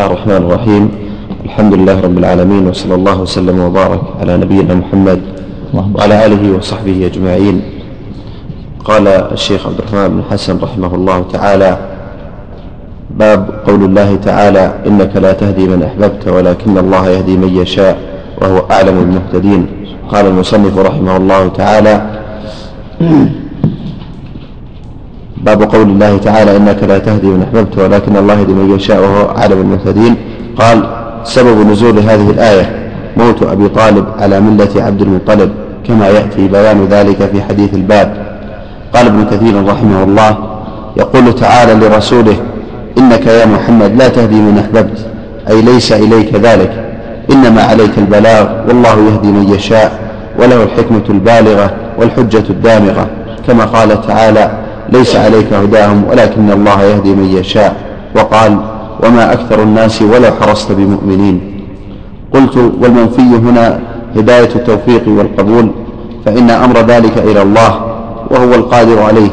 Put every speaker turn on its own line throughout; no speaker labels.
الله الرحمن الرحيم الحمد لله رب العالمين وصلى الله وسلم وبارك على نبينا محمد وعلى آله وصحبه أجمعين قال الشيخ عبد الرحمن بن حسن رحمه الله تعالى باب قول الله تعالى إنك لا تهدي من أحببت ولكن الله يهدي من يشاء وهو أعلم بالمهتدين قال المصنف رحمه الله تعالى باب قول الله تعالى إنك لا تهدي من أحببت ولكن الله يهدي من يشاء وهو أعلم المهتدين قال سبب نزول هذه الآية موت أبي طالب على ملة عبد المطلب كما يأتي بيان ذلك في حديث الباب. قال ابن كثير رحمه الله يقول تعالى لرسوله إنك يا محمد لا تهدي من أحببت أي ليس إليك ذلك إنما عليك البلاغ والله يهدي من يشاء وله الحكمة البالغة والحجة الدامغة كما قال تعالى ليس عليك هداهم ولكن الله يهدي من يشاء. وقال وما أكثر الناس ولو حرصت بمؤمنين. قلت والمنفي هنا هداية التوفيق والقبول فإن أمر ذلك إلى الله وهو القادر عليه.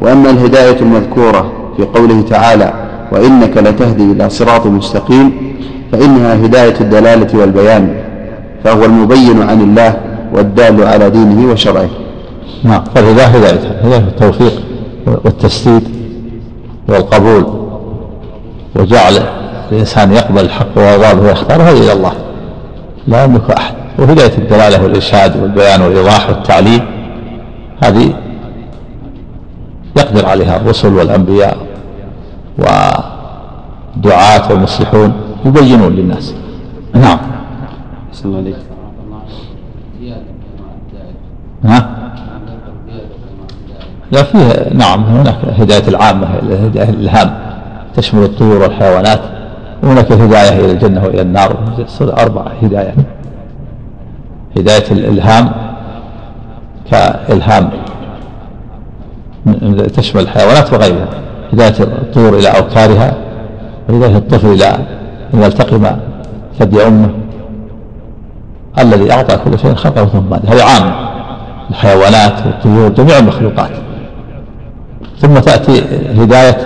وأما الهداية المذكورة في قوله تعالى وإنك لتهدي إلى صراط مستقيم فإنها هداية الدلالة والبيان فهو المبين عن الله والدال على دينه وشرعه.
نعم فالهداية هداية هداية التوفيق. والتسديد والقبول وجعل الإنسان يقبل الحق ويضاده ويختاره هذه إلى الله. لا يملك أحد. وهداية الدلالة والإرشاد والبيان والإيضاح والتعليم هذه يقدر عليها الرسل والأنبياء والدعاة والمصلحون يبينون للناس. نعم.
الله عليك
ها؟ لا فيه نعم هناك هداية العامة الهداية الإلهام تشمل الطيور والحيوانات وهناك الهداية إلى الجنة وإلى النار أربع هدايات هداية الإلهام كإلهام تشمل الحيوانات وغيرها. هداية الطيور إلى أوكارها وهداية الطفل إلى أن يلتقم ثدي أمه. الذي أعطى كل شيء خلقه ثم هذه عامة الحيوانات والطيور جميع المخلوقات. ثم تأتي هداية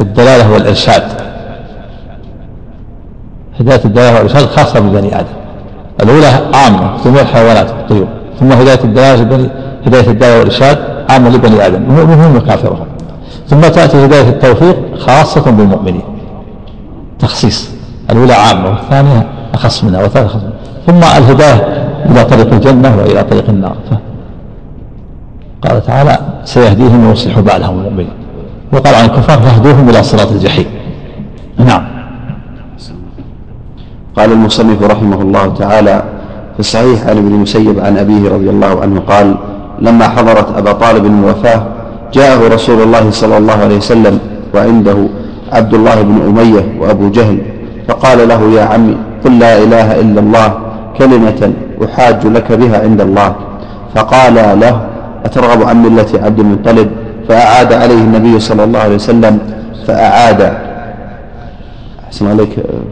الدلالة والإرشاد. هداية الدلالة والإرشاد خاصة ببني آدم. الأولى عامة جميع الحيوانات والطيور. ثم هداية الدلالة هداية الدلالة والإرشاد عامة لبني آدم. منهم وكافرهم ثم تأتي هداية التوفيق خاصة بالمؤمنين. تخصيص. الأولى عامة والثانية أخص منها والثالثة أخص منها. ثم الهداية إلى طريق الجنة وإلى طريق النار. قال تعالى سيهديهم ويصلح بالهم المؤمنين. وقال عن الكفار فاهدوهم إلى صراط الجحيم. نعم.
قال المصنف رحمه الله تعالى في الصحيح عن ابن المسيب عن أبيه رضي الله عنه قال لما حضرت أبا طالب الوفاة جاءه رسول الله صلى الله عليه وسلم وعنده عبد الله بن أمية وأبو جهل فقال له يا عمي قل لا إله إلا الله كلمة أحاج لك بها عند الله. فقال له أترغب عن ملة عبد المطلب؟ فأعاد عليه النبي صلى الله عليه وسلم فأعاد. أحسن عليك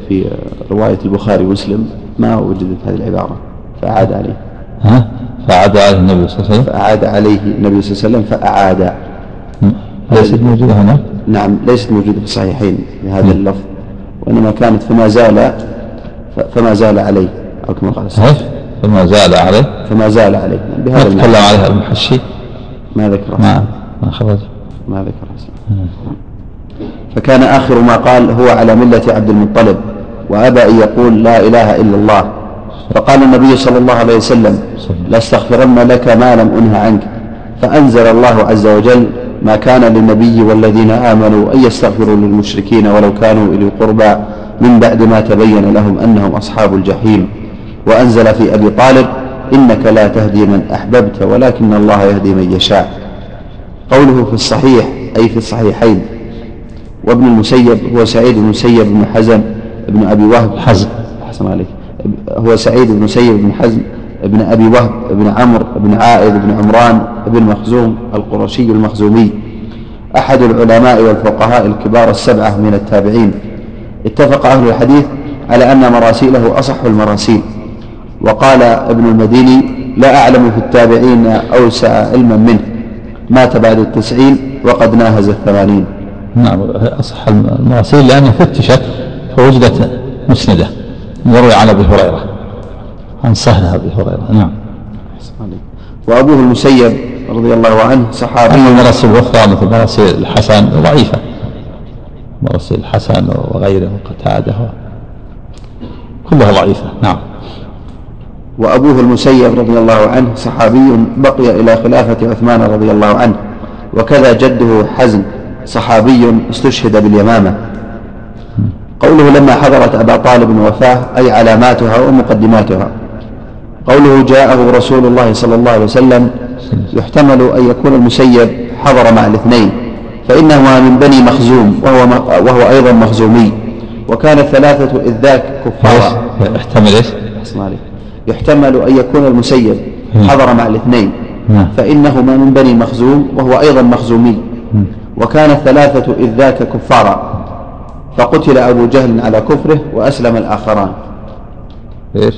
في رواية البخاري ومسلم ما وجدت هذه العبارة؟ فأعاد عليه.
ها؟ فأعاد عليه النبي صلى الله عليه وسلم؟
فأعاد عليه النبي صلى الله عليه وسلم فأعاد.
ليست موجودة هنا؟
نعم ليست موجودة في الصحيحين بهذا اللفظ وإنما كانت فما زال فما زال عليه أو كما قال
فما زال عليه.
فما زال عليه.
بهذا ما تكلم عليها المحشي؟
ما ذكر
ما ما خرج.
ما ذكر فكان آخر ما قال هو على ملة عبد المطلب وأبى أن يقول لا إله إلا الله. فقال النبي صلى الله عليه وسلم لأستغفرن لك ما لم أنه عنك. فأنزل الله عز وجل ما كان للنبي والذين آمنوا أن يستغفروا للمشركين ولو كانوا إلي قربى من بعد ما تبين لهم أنهم أصحاب الجحيم. وأنزل في أبي طالب إنك لا تهدي من أحببت ولكن الله يهدي من يشاء. قوله في الصحيح أي في الصحيحين وابن المسيب هو سعيد بن المسيب بن حزم بن أبي وهب.
حزم.
أحسن عليك. هو سعيد بن مسيب بن حزم بن أبي وهب بن عمرو بن عائد بن عمران بن مخزوم القرشي المخزومي. أحد العلماء والفقهاء الكبار السبعة من التابعين. اتفق أهل الحديث على أن مراسيله أصح المراسيل. وقال ابن المديني لا أعلم في التابعين أوسع علما منه مات بعد التسعين وقد ناهز الثمانين.
نعم أصح المراسيل لأنها فتشت فوجدت مسندة يروي عن أبي هريرة عن سهل أبي هريرة نعم.
وأبوه المسيب رضي الله عنه صحابي.
أما المراسيل الأخرى مثل مراسيل الحسن ضعيفة مراسيل الحسن وغيره وقتادة كلها ضعيفة نعم.
وأبوه المسيب رضي الله عنه صحابي بقي إلى خلافة عثمان رضي الله عنه وكذا جده حزن صحابي استشهد باليمامة. قوله لما حضرت أبا طالب وفاه أي علاماتها ومقدماتها. قوله جاءه رسول الله صلى الله عليه وسلم يحتمل أن يكون المسيب حضر مع الاثنين فإنهما من بني مخزوم وهو, وهو أيضا مخزومي. وكان الثلاثة إذ ذاك كفارا.
يحتمل إيش؟
يحتمل أن يكون المسيب حضر مع الاثنين.
نعم.
فإنهما من بني مخزوم وهو أيضا مخزومي. وكان الثلاثة إذ ذاك كفارا. فقتل أبو جهل على كفره وأسلم الآخران.
إيش؟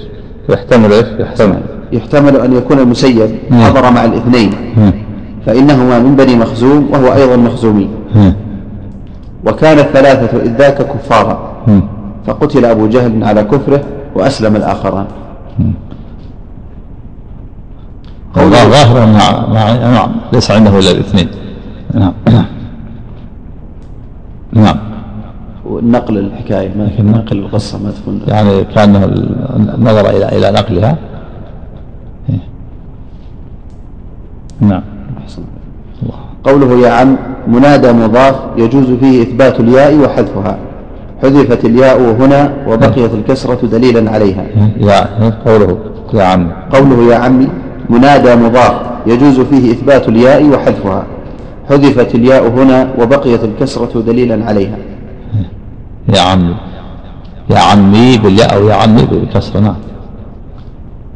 يحتمل إيش؟ يحتمل.
يحتمل أن يكون المسيب حضر مع الاثنين. فإنهما من بني مخزوم وهو أيضا مخزومي. وكان الثلاثة إذ ذاك كفارا. فقتل أبو جهل على كفره وأسلم الآخران.
الله ظاهر نعم ليس عنده إلا الاثنين. نعم. نعم.
ونقل الحكاية ما في نقل القصة ما تكون.
يعني كان نظر إلى إلى نقلها. إيه. نعم.
الله. قوله يا عم منادى مضاف يجوز فيه إثبات الياء وحذفها. حذفت الياء هنا وبقيت الكسرة دليلا عليها.
يا قوله يا عم.
قوله يا عمي منادى مضاف يجوز فيه إثبات الياء وحذفها. حذفت الياء هنا وبقيت الكسرة دليلا عليها.
يا عمي يا عمي بالياء أو يا عمي بالكسر نعم.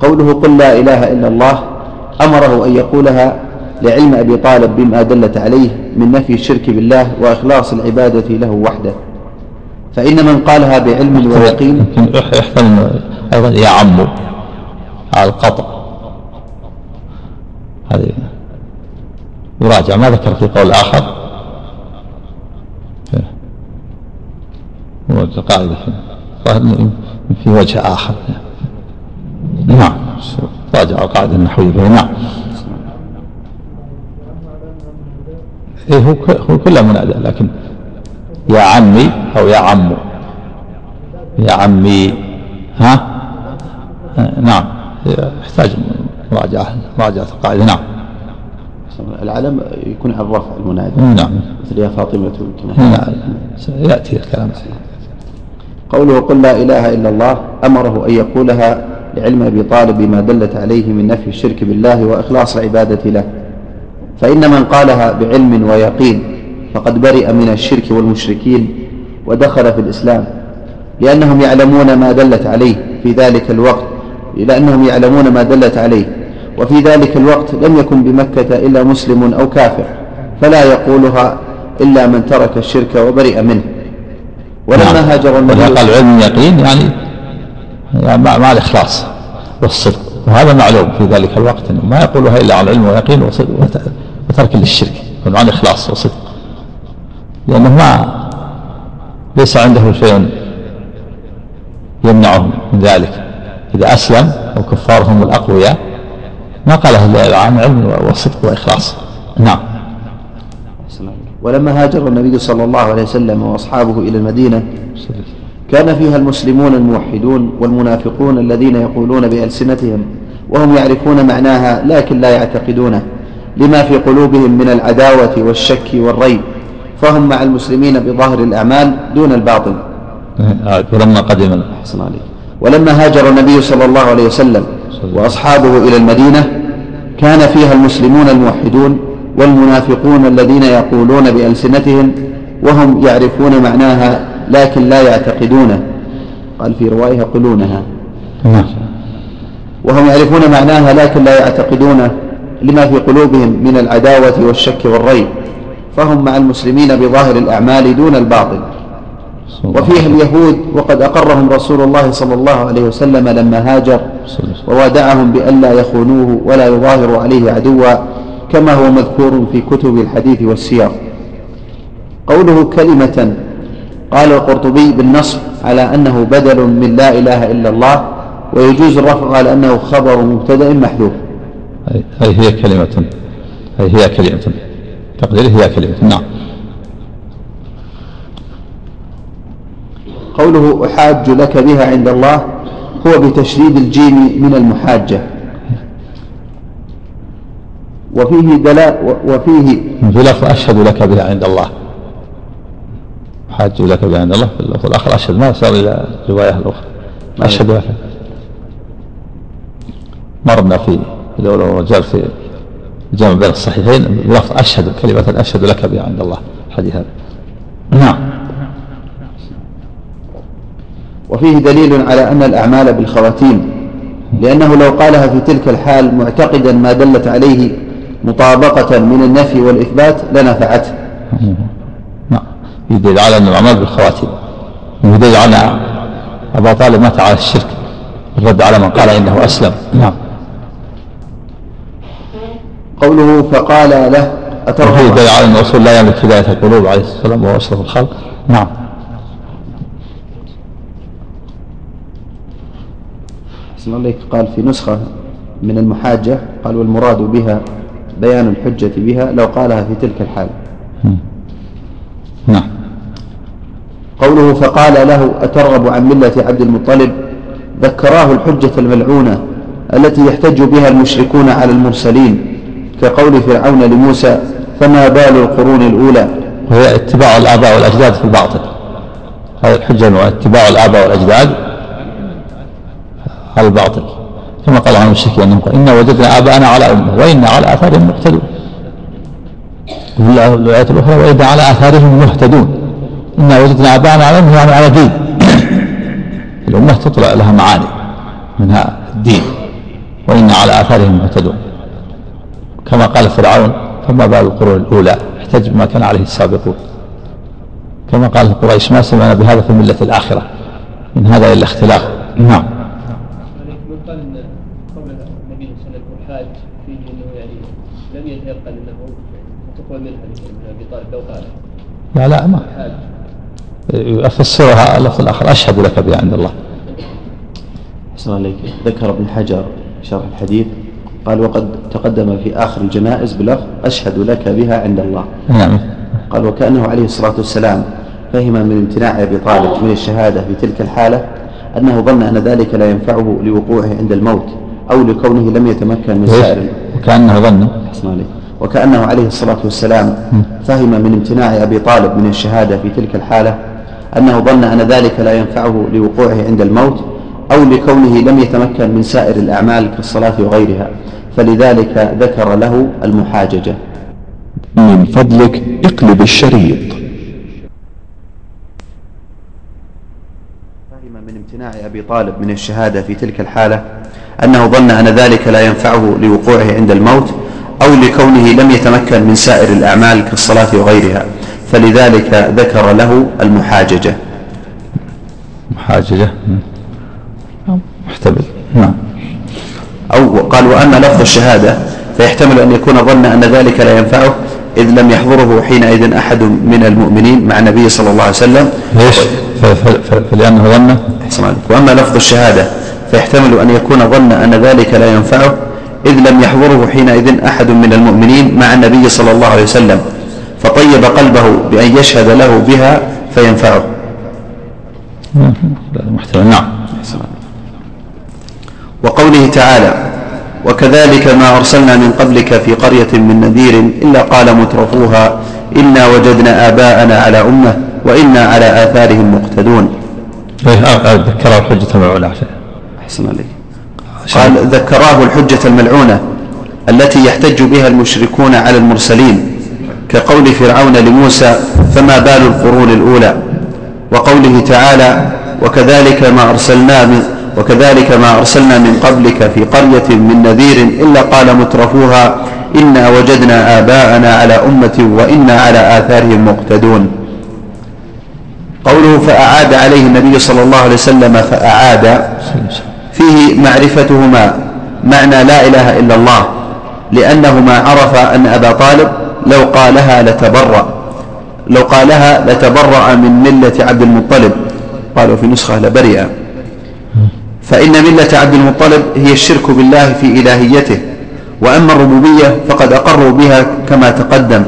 قوله قل لا إله إلا الله أمره أن يقولها لعلم أبي طالب بما دلت عليه من نفي الشرك بالله وإخلاص العبادة له وحده. فإن من قالها بعلم ويقين
يحتمل أيضا يا عمو على القطع. هذه يراجع ما ذكر في قول آخر. هو القاعدة في وجه آخر. نعم. راجع القاعدة النحوية نعم. إيه هو هو منادى لكن يا عمي أو يا عمو. يا عمي ها؟ نعم. يحتاج مراجعة مراجعة القاعدة نعم.
العلم يكون على الرفع المنادى
نعم.
مثل يا فاطمة
نعم. يأتي الكلام.
قوله قل لا إله إلا الله أمره أن يقولها لعلم أبي طالب بما دلت عليه من نفي الشرك بالله وإخلاص العبادة له. فإن من قالها بعلم ويقين فقد برئ من الشرك والمشركين ودخل في الإسلام لأنهم يعلمون ما دلت عليه في ذلك الوقت. لأنهم يعلمون ما دلت عليه. وفي ذلك الوقت لم يكن بمكة إلا مسلم أو كافر فلا يقولها إلا من ترك الشرك وبرئ منه. ولما نعم. هاجر
النبي قال علم يقين يعني, يعني مع الإخلاص والصدق. وهذا معلوم في ذلك الوقت أنه ما يقولها إلا عن علم ويقين وترك للشرك عن إخلاص وصدق. لأنه ما ليس عنده شيء يمنعه من ذلك. إذا أسلم وكفارهم الأقوياء. ما قاله عن علم وصدق وإخلاص. نعم.
ولما هاجر النبي صلى الله عليه وسلم وأصحابه إلى المدينة كان فيها المسلمون الموحدون والمنافقون الذين يقولون بألسنتهم وهم يعرفون معناها لكن لا يعتقدونه لما في قلوبهم من العداوة والشك والريب فهم مع المسلمين بظاهر الأعمال دون الباطن
ولما قدم.
ولما هاجر النبي صلى الله عليه وسلم وأصحابه إلى المدينة كان فيها المسلمون الموحدون والمنافقون الذين يقولون بألسنتهم وهم يعرفون معناها لكن لا يعتقدونه قال في رواية يقولونها.
نعم.
وهم يعرفون معناها لكن لا يعتقدونه لما في قلوبهم من العداوة والشك والريب. فهم مع المسلمين بظاهر الأعمال دون الباطل. وفيه اليهود وقد أقرهم رسول الله صلى الله عليه وسلم لما هاجر ووادعهم بألا يخونوه ولا يظاهروا عليه عدوا كما هو مذكور في كتب الحديث والسير قوله كلمة قال القرطبي بالنصب على أنه بدل من لا إله إلا الله ويجوز الرفع على أنه خبر مبتدأ محذوف.
هي هي كلمة. هي هي كلمة. تقديره هي كلمة. نعم.
قوله أحاج لك بها عند الله هو بتشديد الجيم من المحاجة. وفيه دلاء وفيه
في لفظ أشهد لك بها عند الله. حاج لك بها عند الله في اللفظ الآخر. أشهد ما صار إلى الرواية الأخرى. أشهد لك. مرنا في لو الرجال في الجمع بين الصحيحين بلفظ أشهد كلمة أشهد لك بها عند الله. الحديث هذا. نعم.
وفيه دليل على أن الأعمال بالخواتيم لأنه لو قالها في تلك الحال معتقدا ما دلت عليه مطابقة من النفي والإثبات لنفعته.
نعم. يدل على أن الأعمال بالخواتيم يدل على أبا طالب مات على الشرك الرد على من قال إنه أسلم. نعم.
قوله فقال له
أترغب دليل على أن الرسول لا يملك هداية القلوب عليه الصلاة والسلام وهو أشرف الخلق. نعم.
أحسن الله قال في نسخة من المحاجة قال والمراد بها بيان الحجة بها لو قالها في تلك الحال.
نعم.
قوله فقال له أترغب عن ملة عبد المطلب؟ ذكراه الحجة الملعونة التي يحتج بها المشركون على المرسلين كقول فرعون لموسى فما بال القرون الأولى؟
وهي اتباع الآباء والأجداد في الباطل. هذه الحجة اتباع الآباء والأجداد. على الباطل. كما قال عن المشركين أنهم إنا وجدنا آباءنا على أمة وإنا على آثارهم مقتدون وفي الآيات الأخرى وإنا على آثارهم مهتدون. إنا وجدنا آباءنا على أمة يعني على دين. الأمة تطلع لها معاني منها الدين وإنا على آثارهم مهتدون. كما قال فرعون فما بال القرون الأولى؟ احتج بما كان عليه السابقون. كما قال قريش ما سمعنا بهذا في الملة الآخرة من هذا إلا اختلاف. نعم يتيقن انه تقبل منها من ابي طالب لو قال لا لا ما أفسرها اللفظ الآخر أشهد لك بها عند الله.
احسن عليك ذكر ابن حجر شرح الحديث قال وقد تقدم في آخر الجنائز بلفظ أشهد لك بها عند الله.
نعم.
قال وكأنه عليه الصلاة والسلام فهم من امتناع أبي طالب من الشهادة في تلك الحالة أنه ظن أن ذلك لا ينفعه لوقوعه عند الموت أو لكونه لم يتمكن من سائر
وكانه ظن.
احسن عليك. وكأنه عليه الصلاة والسلام فهم من امتناع أبي طالب من الشهادة في تلك الحالة أنه ظن أن ذلك لا ينفعه لوقوعه عند الموت أو لكونه لم يتمكن من سائر الأعمال كالصلاة وغيرها فلذلك ذكر له المحاججة.
من فضلك اقلب الشريط.
فهم من امتناع أبي طالب من الشهادة في تلك الحالة أنه ظن أن ذلك لا ينفعه لوقوعه عند الموت أو لكونه لم يتمكن من سائر الأعمال كالصلاة وغيرها فلذلك ذكر له المحاججة.
محاججة؟ محتمل. نعم.
أو قال وأما لفظ الشهادة فيحتمل أن يكون ظن أن ذلك لا ينفعه إذ لم يحضره حينئذ أحد من المؤمنين مع النبي صلى الله عليه وسلم.
ليش؟ فلأنه ظن
وأما لفظ الشهادة فيحتمل أن يكون ظن أن ذلك لا ينفعه إذ لم يحضره حينئذ أحد من المؤمنين مع النبي صلى الله عليه وسلم فطيب قلبه بأن يشهد له بها فينفعه.
محتمل نعم.
وقوله تعالى وكذلك ما أرسلنا من قبلك في قرية من نذير إلا قال مترفوها إنا وجدنا آباءنا على أمة وإنا على آثارهم مقتدون.
إيه، آه، آه، ذكر الحجة المعولة
أحسن عليك. قال ذكراه الحجة الملعونة التي يحتج بها المشركون على المرسلين كقول فرعون لموسى فما بال القرون الأولى؟ وقوله تعالى وكذلك ما أرسلنا من وكذلك ما أرسلنا من قبلك في قرية من نذير إلا قال مترفوها إنا وجدنا آباءنا على أمة وإنا على آثارهم مقتدون. قوله فأعاد عليه النبي صلى الله عليه وسلم فأعاد. فيه معرفتهما. معنى لا إله إلا الله. لأنهما عرف أن أبا طالب لو قالها لتبرأ. لو قالها لتبرأ من ملة عبد المطلب. وقال في نسخة لبرئ فإن ملة عبد المطلب هي الشرك بالله في إلهيته. وأما الربوبية فقد أقروا بها كما تقدم.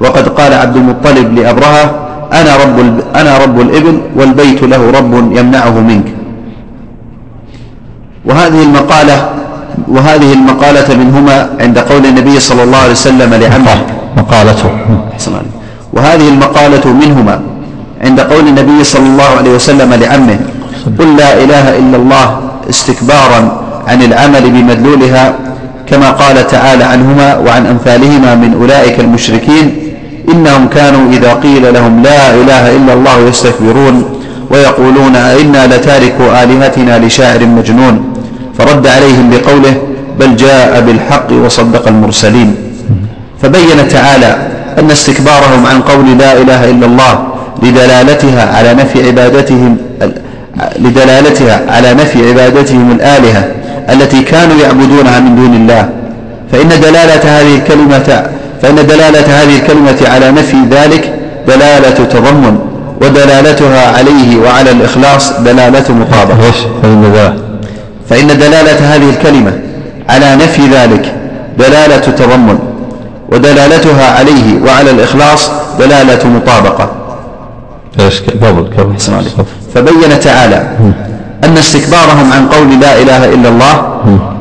وقد قال عبد المطلب لأبرهة أنا رب, أنا رب الإبل والبيت له رب يمنعه منك. وهذه المقالة وهذه المقالة منهما عند قول النبي صلى الله عليه وسلم لعمه
مقالته.
وهذه المقالة منهما عند قول النبي صلى الله عليه وسلم لعمه. قل لا إله إلا الله استكبارا عن العمل بمدلولها كما قال تعالى عنهما وعن أمثالهما من أولئك المشركين إنهم كانوا إذا قيل لهم لا إله إلا الله يستكبرون ويقولون أئنا لتاركوا آلهتنا لشاعر مجنون. فرد عليهم بقوله بل جاء بالحق وصدق المرسلين. فبين تعالى أن استكبارهم عن قول لا إله إلا الله لدلالتها على نفي عبادتهم لدلالتها على نفي عبادتهم الآلهة التي كانوا يعبدونها من دون الله. فإن دلالة هذه الكلمة فإن دلالة هذه الكلمة على نفي ذلك دلالة تضمن ودلالتها عليه وعلى الإخلاص دلالة مطابقة. فإن دلالة هذه الكلمة على نفي ذلك دلالة تضمن ودلالتها عليه وعلى الإخلاص دلالة مطابقة.
قبل قبل.
فبين تعالى أن استكبارهم عن قول لا إله إلا الله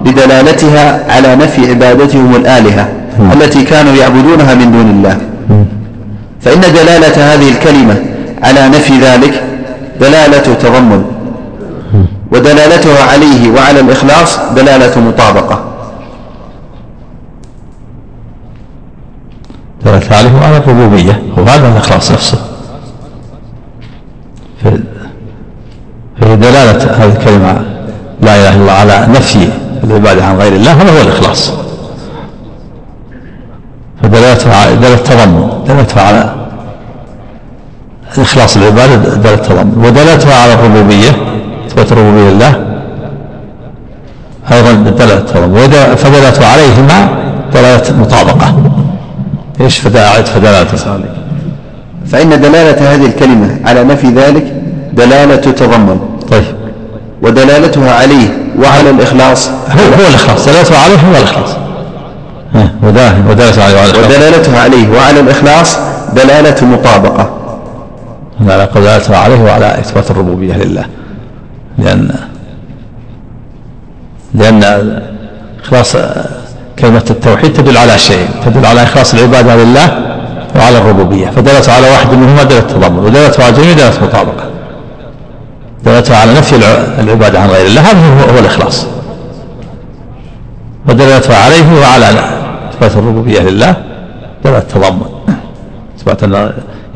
لدلالتها على نفي عبادتهم الآلهة التي كانوا يعبدونها من دون الله. فإن دلالة هذه الكلمة على نفي ذلك دلالة تضمن. ودلالتها عليه وعلى الإخلاص دلالة مطابقة.
دلالة عليه وعلى الربوبية وهذا الإخلاص نفسه. في دلالة هذه الكلمة لا إله إلا الله على نفي العبادة عن غير الله هذا هو الإخلاص. فدلالتها دلالة تضمن دلالتها على إخلاص العبادة دلالة تضمن ودلالتها على الربوبية إثبات الربوبية لله. أيضا دلالة تضمن فدلالته عليهما دلالة مطابقة. إيش فدلالة
فإن دلالة هذه الكلمة على نفي ذلك دلالة تضمن.
طيب.
ودلالتها عليه وعلى الإخلاص.
هو هو الإخلاص. دلالته عليه هو الإخلاص. ودلالته عليه وعلى الإخلاص.
عليه وعلى الإخلاص دلالة مطابقة.
دلالته عليه وعلى إثبات الربوبية لله. لأن لأن إخلاص كلمة التوحيد تدل على شيء تدل على إخلاص العبادة لله وعلى الربوبية فدلته على واحد منهما دلالة تضمن ودلته على الجميع دلالة مطابقة. دلالته على نفي العبادة عن غير الله هذا هو الإخلاص. ودلالته عليه وعلى إثبات الربوبية لله دلالة تضمن. إثبات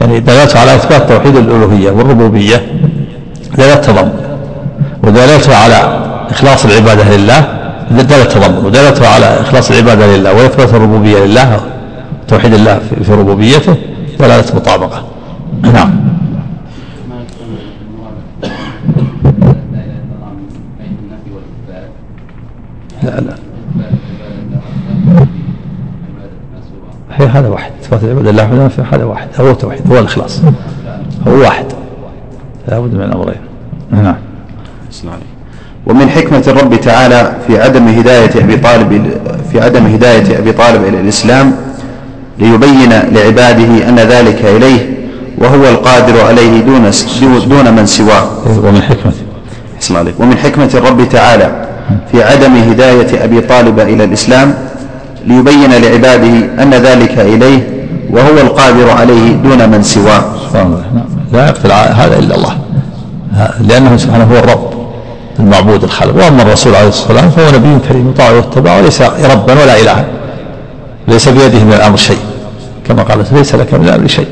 يعني دلالته على إثبات توحيد الألوهية والربوبية دلالة تضمن. ودلالته على إخلاص العبادة لله دلالة تضمن ودلالته على إخلاص العبادة لله وإثبات الربوبية لله توحيد الله في ربوبيته دلالة مطابقة نعم. لا لا. هي هذا واحد. إثبات العبادة لله هذا واحد. هو التوحيد هو الإخلاص. هو واحد. لابد من أمرين. نعم.
ومن حكمة الرب تعالى في عدم هداية أبي طالب في عدم هداية أبي طالب إلى الإسلام ليبين لعباده أن ذلك إليه وهو القادر عليه دون دون من سواه.
ومن حكمة.
ومن حكمة الرب تعالى في عدم هداية أبي طالب إلى الإسلام ليبين لعباده أن ذلك إليه وهو القادر عليه دون من سواه.
سبحان الله. لا يقتل هذا إلا الله. لأنه سبحانه هو الرب. المعبود الخالق. وأما الرسول عليه الصلاة والسلام فهو نبي كريم يطاع ويتبع وليس ربا ولا إلها. ليس بيده من الأمر شيء. كما قال ليس لك من الأمر شيء.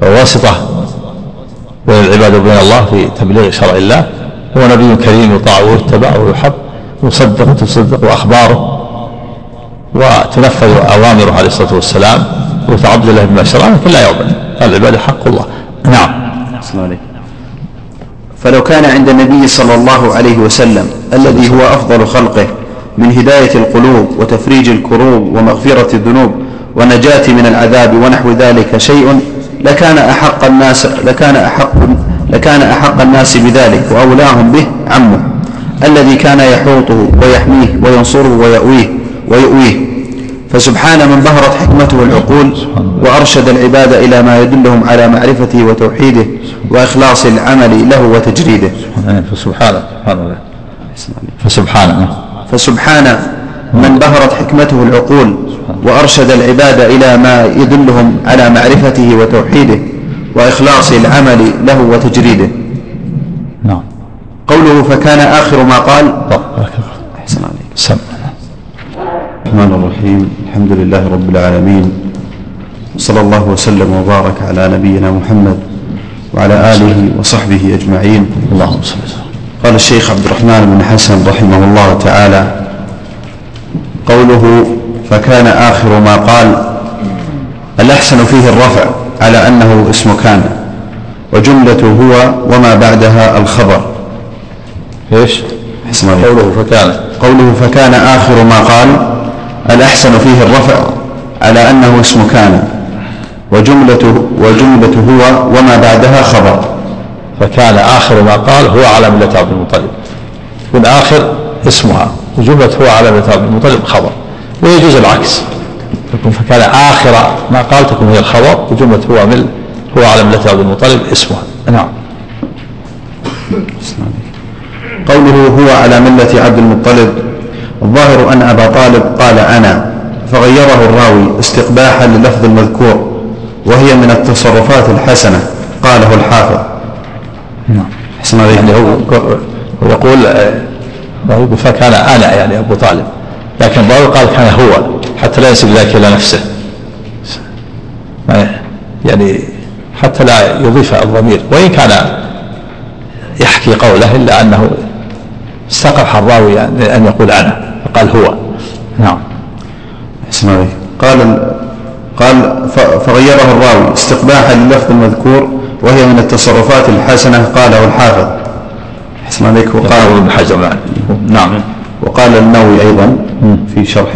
فهو واسطة بين العباد وبين الله في تبليغ شرع الله. هو نبي كريم يطاع ويتبع ويحب يصدق وتصدق أخباره وتنفذ أوامره عليه الصلاة والسلام ويتعبد له بما شرع لكن لا يعبد. العبادة حق الله. نعم.
فلو كان عند النبي صلى الله عليه وسلم الذي هو أفضل خلقه من هداية القلوب وتفريج الكروب ومغفرة الذنوب ونجاة من العذاب ونحو ذلك شيء لكان أحق الناس لكان أحق لكان أحق الناس بذلك وأولاهم به عمه الذي كان يحوطه ويحميه وينصره ويؤويه ويؤويه. فسبحان من ظهرت حكمته العقول وأرشد العباد إلى ما يدلهم على معرفته وتوحيده وإخلاص العمل له وتجريده.
فسبحانه سبحان الله. فسبحانه
فسبحان من بهرت حكمته العقول وأرشد العباد إلى ما يدلهم على معرفته وتوحيده وإخلاص العمل له وتجريده.
نعم.
قوله فكان آخر ما قال. أحسن عليك.
سم.
الرحمن الرحيم. الحمد لله رب العالمين. صلى الله وسلم وبارك على نبينا محمد وعلى آله وصحبه أجمعين.
اللهم صل وسلم.
قال الشيخ عبد الرحمن بن حسن رحمه الله تعالى قوله فكان آخر ما قال الأحسن فيه الرفع على أنه اسم كان وجملة هو وما بعدها الخبر. إيش؟
قوله فكان.
قوله فكان آخر ما قال الأحسن فيه الرفع على أنه اسم كان وجملة وجملة هو وما بعدها خبر.
فكان آخر ما قال هو على ملة عبد المطلب. يكون آخر اسمها. وجملة هو على ملة عبد المطلب خبر. ويجوز العكس. يكون فكان آخر ما قال تكون هي الخبر وجملة هو مل هو على ملة عبد المطلب اسمها. نعم.
قوله هو على ملة عبد المطلب الظاهر أن أبا طالب قال أنا فغيره الراوي استقباحا للفظ المذكور وهي من التصرفات الحسنة قاله الحافظ.
نعم.
حسن
يعني هو يقول آه، فكان أنا يعني أبو طالب لكن الراوي قال كان هو حتى لا ينسب ذلك إلى نفسه. يعني حتى لا يضيف الضمير. وإن كان يحكي قوله إلا أنه استقبح الراوي يعني أن يقول أنا. فقال هو. نعم.
عليك قال قال فغيره الراوي استقباحا للفظ المذكور وهي من التصرفات الحسنة قاله الحافظ. حسن عليك
قال
وقال
ابن حجر نعم نعم.
وقال النووي أيضا في شرح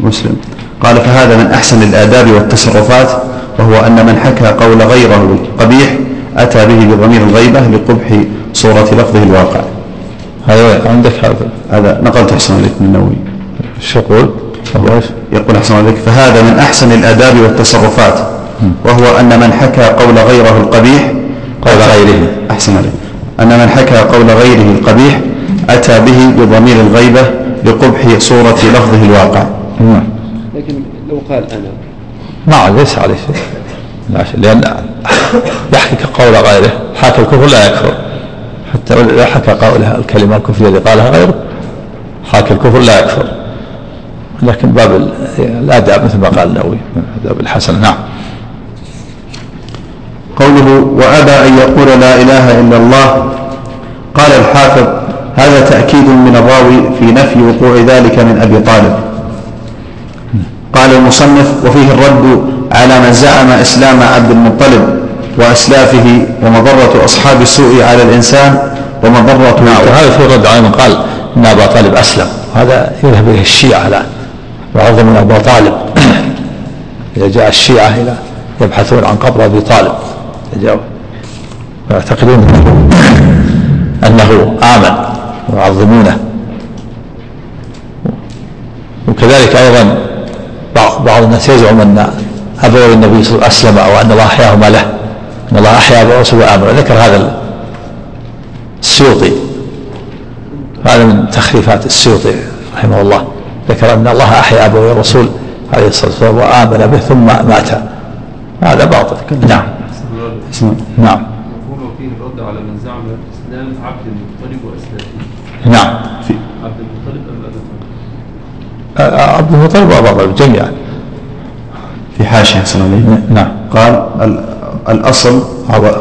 مسلم. قال فهذا من أحسن الآداب والتصرفات وهو أن من حكى قول غيره قبيح أتى به بضمير الغيبة لقبح صورة لفظه الواقع.
هذا عندك هذا.
هذا نقلت أحسن عليك من النووي
إيش يقول؟
يقول أحسن عليك فهذا من أحسن الآداب والتصرفات وهو أن من حكى قول غيره القبيح
قول غيره.
أحسن عليك. أن من حكى قول غيره القبيح أتى به بضمير الغيبة لقبح صورة لفظه الواقع.
نعم.
لكن لو قال أنا.
نعم ليس عليه شيء. لا شيء. لأن يحكي قول غيره حاكى الكفر لا يكفر. حتى لو حكى قولها الكلمة الكفرية اللي قالها غيره حاكى الكفر لا يكفر. لكن باب ال- الآداب مثل ما قال النووي آداب الحسن. نعم.
قوله وأبى أن يقول لا إله إلا الله. قال الحافظ هذا تأكيد من الراوي في نفي وقوع ذلك من أبي طالب. قال المصنف وفيه الرد على من زعم إسلام عبد المطلب. وأسلافه ومضرة أصحاب السوء على الإنسان ومضرة
وهذا في رد على من قال إن أبا طالب أسلم. هذا يذهب اليه الشيعة الآن. يعظم من ابا طالب. إذا جاء الشيعة إلى يبحثون عن قبر أبي طالب جاءوا ويعتقدون أنه آمن ويعظمونه. وكذلك أيضا بعض الناس يزعم أن أبوي النبي صلى الله عليه وسلم أو أن الله أحياهما له. إن الله أحيا ابا رسول وامن ذكر هذا السيوطي. هذا من تخريفات السيوطي رحمه الله. ذكر أن الله أحيا أبوي الرسول عليه الصلاة والسلام وآمن به ثم مات. هذا باطل. نعم. نعم.
يقول فيه الرد على من زعم إسلام عبد المطلب وأسلافه
نعم.
عبد المطلب أم أبي طالب؟
آه، عبد المطلب وابا طالب جميعا.
في حاشية حسن عليه
نعم.
قال ال- الأصل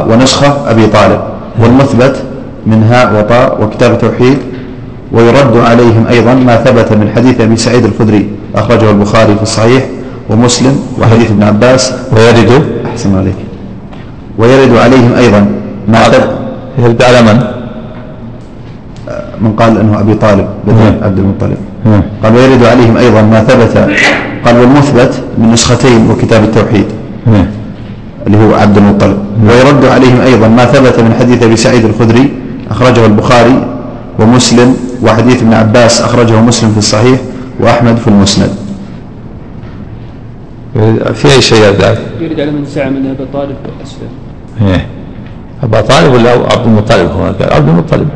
ونسخة أبي طالب والمثبت من هاء وطاء وكتاب التوحيد ويرد عليهم أيضا ما ثبت من حديث أبي سعيد الخدري أخرجه البخاري في الصحيح ومسلم وحديث ابن عباس
ويرد
أحسن عليك ويرد عليهم أيضا ما ثبت
يرد على من؟
من قال أنه أبي طالب بدل
نعم.
عبد المطلب
نعم.
قال ويرد عليهم أيضا ما ثبت قال والمثبت من نسختين وكتاب التوحيد
نعم.
اللي هو عبد المطلب. ويرد عليهم أيضا ما ثبت من حديث أبي سعيد الخدري أخرجه البخاري ومسلم وحديث ابن عباس أخرجه مسلم في الصحيح وأحمد في المسند.
في أي شيء ذلك
يريد على من زعم أن أبا طالب أسلم.
إيه. أبا طالب ولا عبد المطلب هو؟ قال عبد المطلب.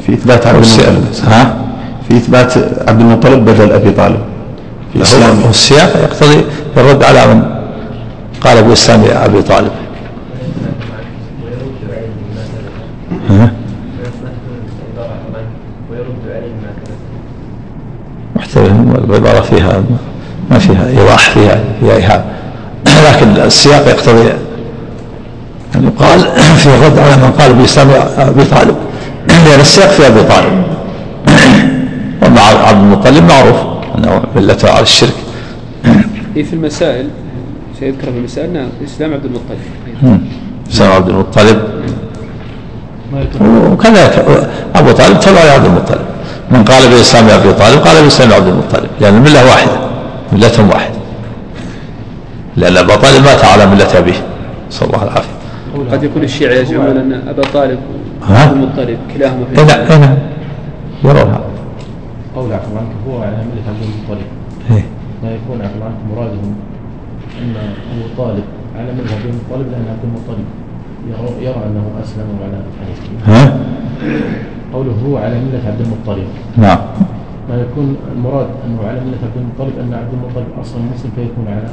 في إثبات عبد المطلب.
ها؟
في إثبات عبد المطلب بدل أبي طالب. في
السياق يقتضي الرد على من؟ قال أبو إسلام أبي طالب؟ محتمل العبارة فيها ما فيها إيضاح فيها فيها إيهام لكن السياق يقتضي أن يقال في الرد على من قال بإسلام أبي طالب. لأن السياق في أبي طالب. ومع عبد المطلب معروف أنه ملته على الشرك.
في المسائل سيذكر في المسائل نعم اسلام عبد المطلب.
إسلام عبد المطلب. وكذلك أبو طالب تبع عبد المطلب. من قال بإسلام أبي طالب قال بإسلام عبد المطلب. لأن الملة واحدة. ملتهم واحدة لأن أبا طالب مات على ملة أبيه. صلى الله العافية.
قد يكون الشيعة يزعمون أن أبا طالب؟ وعبد المطلب كلاهما في
نعم نعم يرون هذا
قول عفوا عنك هو على ملة عبد المطلب.
إيه.
ما يكون عفوا عنك مرادهم. أن أبو طالب على ملة عبد المطلب لأن عبد المطلب يرى, يرى أنه أسلم وعلى الحديث
ها؟
قوله هو على ملة عبد المطلب.
نعم.
ما يكون المراد أنه على ملة عبد المطلب أن عبد المطلب أصلا مسلم فيكون على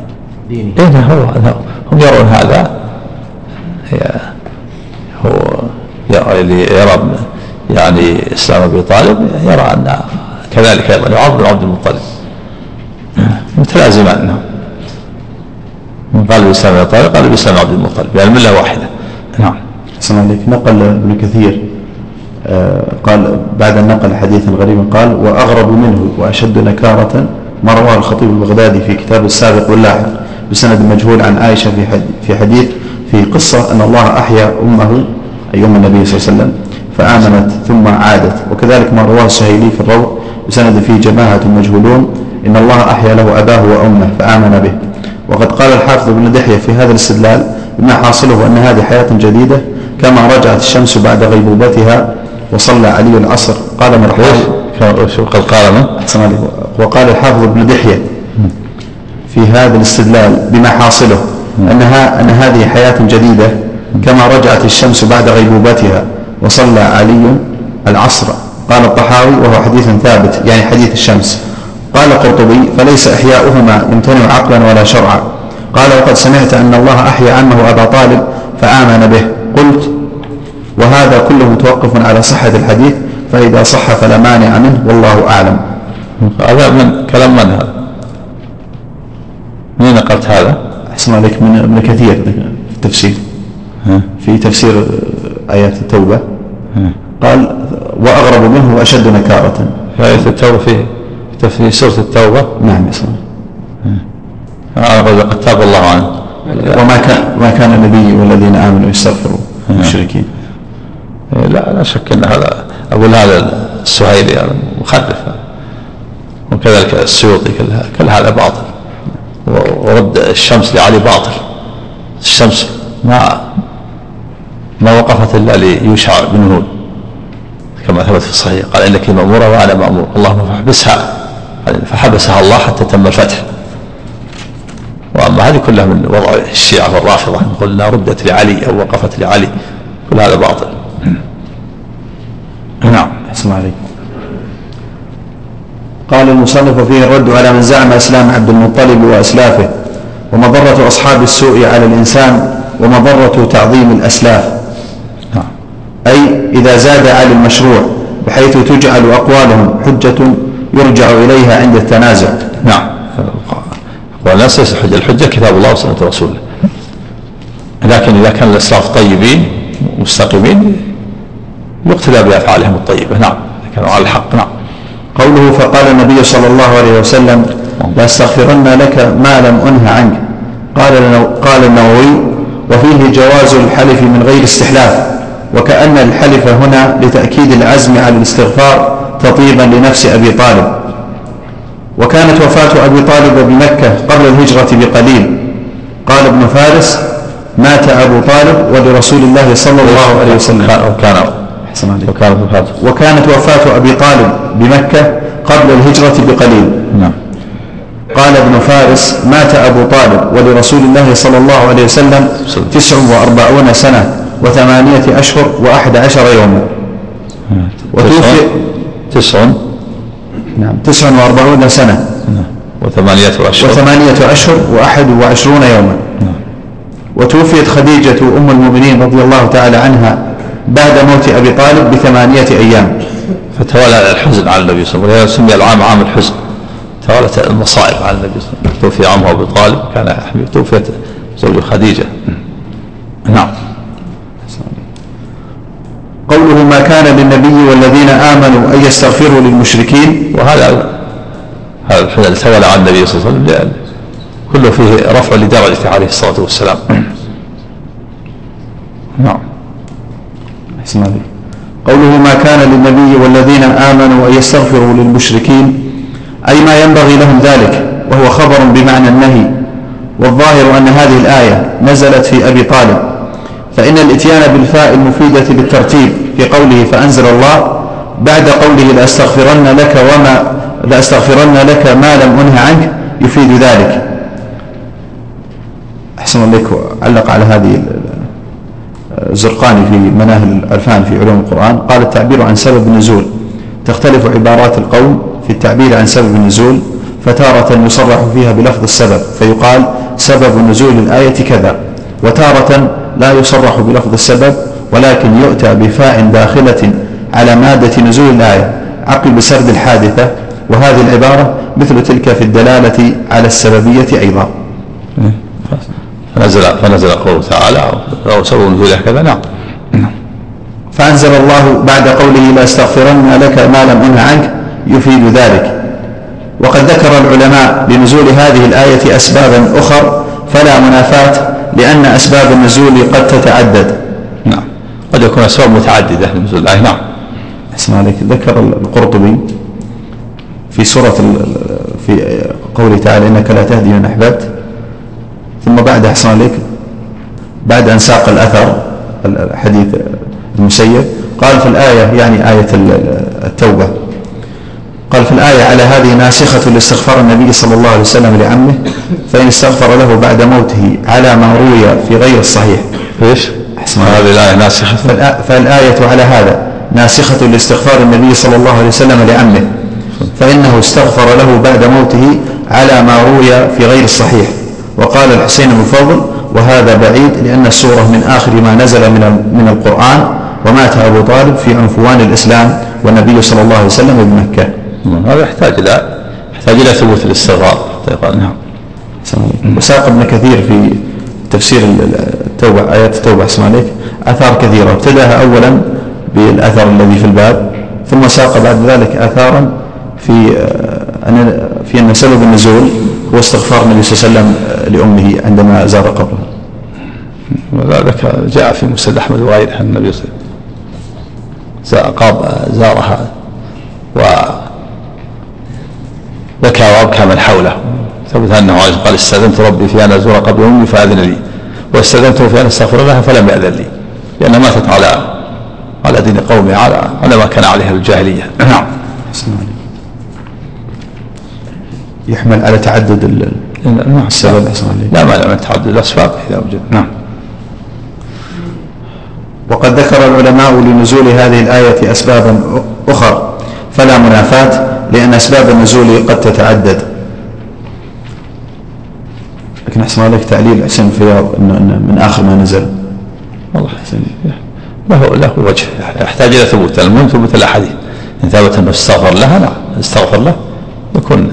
دينه.
إيه هو هذا هم يرون هذا. هي هو يرى اللي يرى يعني إسلام أبي طالب يرى أن كذلك أيضا يعظم عبد المطلب. متلازمان نعم من قال ابي طالب قال باسلام عبد المطلب. يعني المله واحدة. نعم.
أحسن عليك نقل ابن كثير آه، قال بعد أن نقل حديثا غريبا قال وأغرب منه وأشد نكارة ما رواه الخطيب البغدادي في كتاب السابق واللاحق بسند مجهول عن عائشة في في حديث في قصة أن الله أحيا أمه أي أم النبي صلى الله عليه وسلم فآمنت ثم عادت. وكذلك ما رواه السهيلي في الروض بسند فيه جماعة مجهولون إن الله أحيا له أباه وأمه فآمن به. وقد قال الحافظ ابن دحية في هذا الاستدلال بما حاصله أن هذه حياة جديدة كما رجعت الشمس بعد غيبوبتها وصلى علي العصر. قال؟ مرحبا
شو قال
عليك. وقال الحافظ ابن دحية في هذا الاستدلال بما حاصله أنها أن هذه حياة جديدة كما رجعت الشمس بعد غيبوبتها وصلى علي العصر. قال الطحاوي وهو حديث ثابت يعني حديث الشمس. قال القرطبي فليس إحياؤهما يمتنع عقلا ولا شرعا قال وقد سمعت أن الله أحيا عمه أبا طالب فآمن به قلت وهذا كله متوقف على صحة الحديث فإذا صح فلا مانع منه والله أعلم
هذا من كلام من هذا؟ من نقلت هذا؟
أحسن عليك من ابن كثير في التفسير؟ في تفسير آيات التوبة. قال وأغرب منه وأشد نكارة
في آية التوبة في في سورة التوبة؟
نعم.
آه، قد تاب الله عنه
وما كان ما كان النبي والذين آمنوا يستغفروا المشركين؟
إيه، لا لا شك إن هذا أقول هذا السهيلي هذا مخرف وكذلك السيوطي كل هذا كل هذا باطل. ورد الشمس لعلي باطل. الشمس ما ما وقفت إلا ليوشع بن نون كما ثبت في الصحيح. قال انك ماموره وأنا مأمور. اللهم فاحبسها. فحبسها الله حتى تم الفتح. وأما هذه كلها من وضع الشيعة والرافضة. قلنا ردت لعلي أو وقفت لعلي. كل هذا باطل. نعم
أحسن عليك قال المصنف فيه الرد على من زعم إسلام عبد المطلب وأسلافه ومضرة أصحاب السوء على الإنسان ومضرة تعظيم الأسلاف.
نعم.
أي إذا زاد على المشروع بحيث تجعل أقوالهم حجة يرجع إليها عند التنازع.
نعم. والناس ليس الحجة. الحجة كتاب الله وسنة رسوله. لكن إذا كان الإسلاف طيبين مستقيمين يقتدى بأفعالهم الطيبة. نعم. كانوا على الحق. نعم.
قوله فقال النبي صلى الله عليه وسلم لأستغفرن لك ما لم أنه عنك. قال قال النووي وفيه جواز الحلف من غير استحلاف وكأن الحلف هنا لتأكيد العزم على الاستغفار تطيبا لنفس أبي طالب. وكانت وفاة أبي طالب بمكة قبل الهجرة بقليل. قال ابن فارس مات أبو طالب ولرسول الله صلى الله عليه وسلم.
كان وكان
وكانت وفاة أبي طالب بمكة قبل الهجرة بقليل.
نعم.
قال ابن فارس مات أبو طالب ولرسول الله صلى الله عليه وسلم تسع وأربعون سنة وثمانية أشهر وأحد عشر يوما. وتوفي
تسع
نعم. تسع وأربعون سنة.
وثمانية أشهر
وثمانية أشهر وأحد وعشرون يوما. وتوفيت خديجة أم المؤمنين رضي الله تعالى عنها بعد موت أبي طالب بثمانية أيام.
فتوالى الحزن على النبي صلى الله عليه وسلم. سمي العام عام الحزن. توالت المصائب على النبي صلى الله عليه وسلم. توفي عمه ابو طالب. كان توفيت زوجه خديجة. نعم.
قوله ما كان للنبي والذين آمنوا أن يستغفروا للمشركين.
وهذا هذا الحزن اللي تولى على النبي صلى الله عليه وسلم كله فيه رفع لدرجته عليه الصلاة والسلام. نعم.
أحسن عليك. قوله ما كان للنبي والذين آمنوا أن يستغفروا للمشركين أي ما ينبغي لهم ذلك وهو خبر بمعنى النهي والظاهر أن هذه الآية نزلت في أبي طالب. فإن الإتيان بالفاء المفيدة للترتيب في قوله فأنزل الله بعد قوله لأستغفرن لك وما لأستغفرن لك ما لم أنه عنك يفيد ذلك. أحسن الله علق على هذه ال- الزرقاني في مناهل العرفان في علوم القرآن قال التعبير عن سبب النزول. تختلف عبارات القوم في التعبير عن سبب النزول فتارة يصرح فيها بلفظ السبب فيقال سبب نزول الآية كذا وتارة لا يصرح بلفظ السبب ولكن يؤتى بفاء داخلة على مادة نزول الآية عقب سرد الحادثة. وهذه العبارة مثل تلك في الدلالة على السببية أيضا.
فنزل فنزل قوله تعالى أو سبب نزوله كذا. نعم.
فأنزل الله بعد قوله لأستغفرن لك ما لم أنه عنك يفيد ذلك. وقد ذكر العلماء لنزول هذه الآية أسبابا أخر فلا منافاة لأن أسباب النزول قد تتعدد.
نعم. قد يكون أسباب متعددة لنزول الآية. نعم.
اسمع عليك. ذكر القرطبي في سورة في قوله تعالى إنك لا تهدي من أحببت. ثم بعد أحسن عليك. بعد أن ساق الأثر الحديث المسيب قال في الآية يعني آية ال- التوبة. قال في الآية على هذه ناسخة لاستغفار النبي صلى الله عليه وسلم لعمه فإن استغفر له بعد موته على ما روي في غير الصحيح.
إيش؟
أحسن.
هذه الآية ناسخة.
فالآ- فالآية على هذا ناسخة لاستغفار النبي صلى الله عليه وسلم لعمه فإنه استغفر له بعد موته على ما روي في غير الصحيح. وقال الحسين بن فضل وهذا بعيد لأن السورة من آخر ما نزل من من القرآن ومات أبو طالب في عنفوان الإسلام والنبي صلى الله عليه وسلم بمكة.
هذا يحتاج إلى يحتاج إلى ثبوت الاستغفار حتى يقال نعم
وساق ابن كثير في تفسير ال- ال- التوبة آيات التوبة أحسن عليك. آثار كثيرة. ابتدأها أولا بالأثر الذي في الباب ثم ساق بعد ذلك آثارا في آه، أن في أن سبب النزول هو استغفار النبي صلى الله عليه وسلم آه، لأمه عندما زار قبره.
وذلك جاء في مسند أحمد وغيره النبي صلى الله عليه وسلم. زارها. و بكى وابكى من حوله. ثبت أنه قال استأذنت ربي في أن أزور قبر أمي فأذن لي. واستأذنته في أن أستغفر لها فلم يأذن لي. لأن ماتت على على دين قومه على على ما كان عليه الجاهلية. نعم.
يحمل على تعدد ال-
نعم
السبب.
لا مانع من تعدد الأسباب. إذا وجد. نعم.
وقد ذكر العلماء لنزول هذه الآية أسبابا أخر فلا منافاة. لأن أسباب النزول قد تتعدد. لكن أحسن عليك تعليل حسين الفياض إنه من آخر ما نزل.
والله له له وجه. يحتاج إلى ثبوت. المهم ثبوت الأحاديث. إن ثبت أنه استغفر لها نعم استغفر له. يكون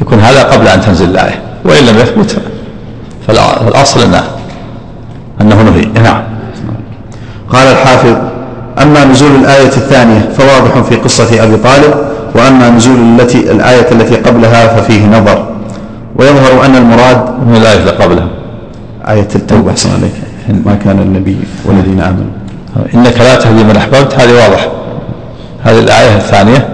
يكون هذا قبل أن تنزل الآية. وإن لم يثبت فالأ- فالأصل إنه أنه نهي. نعم.
قال الحافظ أما نزول الآية الثانية فواضح في قصة أبي طالب وأما نزول التي الآية التي قبلها ففيه نظر. ويظهر أن المراد
من الايه اللي قبلها.
آية التوبة أحسن عليك. ما كان النبي والذين آمنوا.
إنك لا تهدي من أحببت. هذه واضح. هذه الآية الثانية.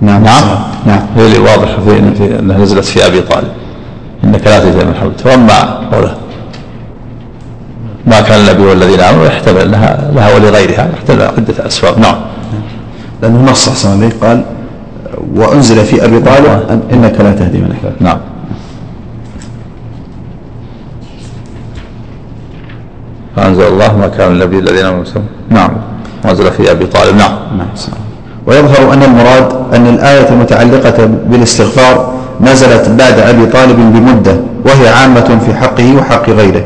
نعم
نعم.
نعم.
هي اللي واضحة في أنها نزلت في أبي طالب. إنك لا تهدي من حولك وأما قوله ما كان النبي والذين آمنوا يحتمل أنها لها ولغيرها. يحتمل عدة أسباب. نعم.
لأنه نص أحسن عليه قال وأنزل في أبي طالب إنك لا تهدي من أحببت.
نعم. فأنزل الله ما كان النبي الذين آمنوا نعم. وأنزل في أبي طالب. نعم.
نعم ويظهر أن المراد أن الآية المتعلقة بالاستغفار نزلت بعد أبي طالب بمدة وهي عامة في حقه وحق غيره.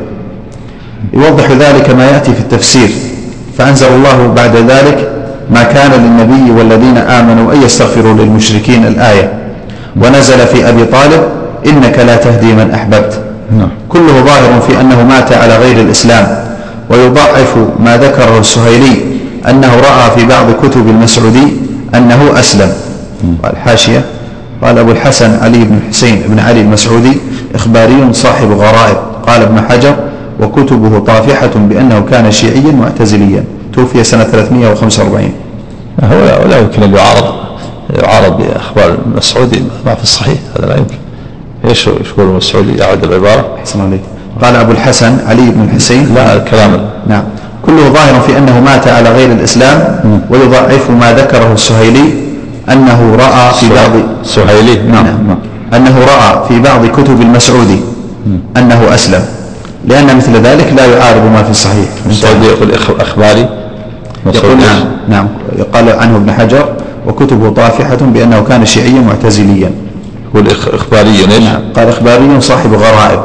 يوضح ذلك ما يأتي في التفسير. فأنزل الله بعد ذلك ما كان للنبي والذين آمنوا أن يستغفروا للمشركين الآية. ونزل في أبي طالب إنك لا تهدي من أحببت.
نعم.
كله ظاهر في أنه مات على غير الإسلام. ويضعف ما ذكره السهيلي أنه رأى في بعض كتب المسعودي أنه أسلم. والحاشية قال أبو الحسن علي بن حسين بن علي المسعودي إخباري صاحب غرائب. قال ابن حجر وكتبه طافحة بأنه كان شيعيا معتزليا. توفي سنة 345
هو ولا يمكن أن يعارض يعارض بأخبار المسعودي ما في الصحيح هذا لا يمكن. إيش يقول المسعودي يعد العبارة.
أحسن عليك. قال أبو الحسن علي بن الحسين.
لا الكلام
نعم. كله ظاهر في أنه مات على غير الإسلام ويضعف ما ذكره السهيلي أنه رأى في بعض
سهيلي؟ نعم. نعم.
أنه رأى في بعض كتب المسعودي أنه أسلم. لأن مثل ذلك لا يعارض ما في الصحيح.
المسعودي يقول أخباري.
يقول نعم. نعم. قال عنه ابن حجر وكتبه طافحة بأنه كان شيعيا معتزليا.
إخباري إيش؟
نعم. قال إخباري صاحب غرائب.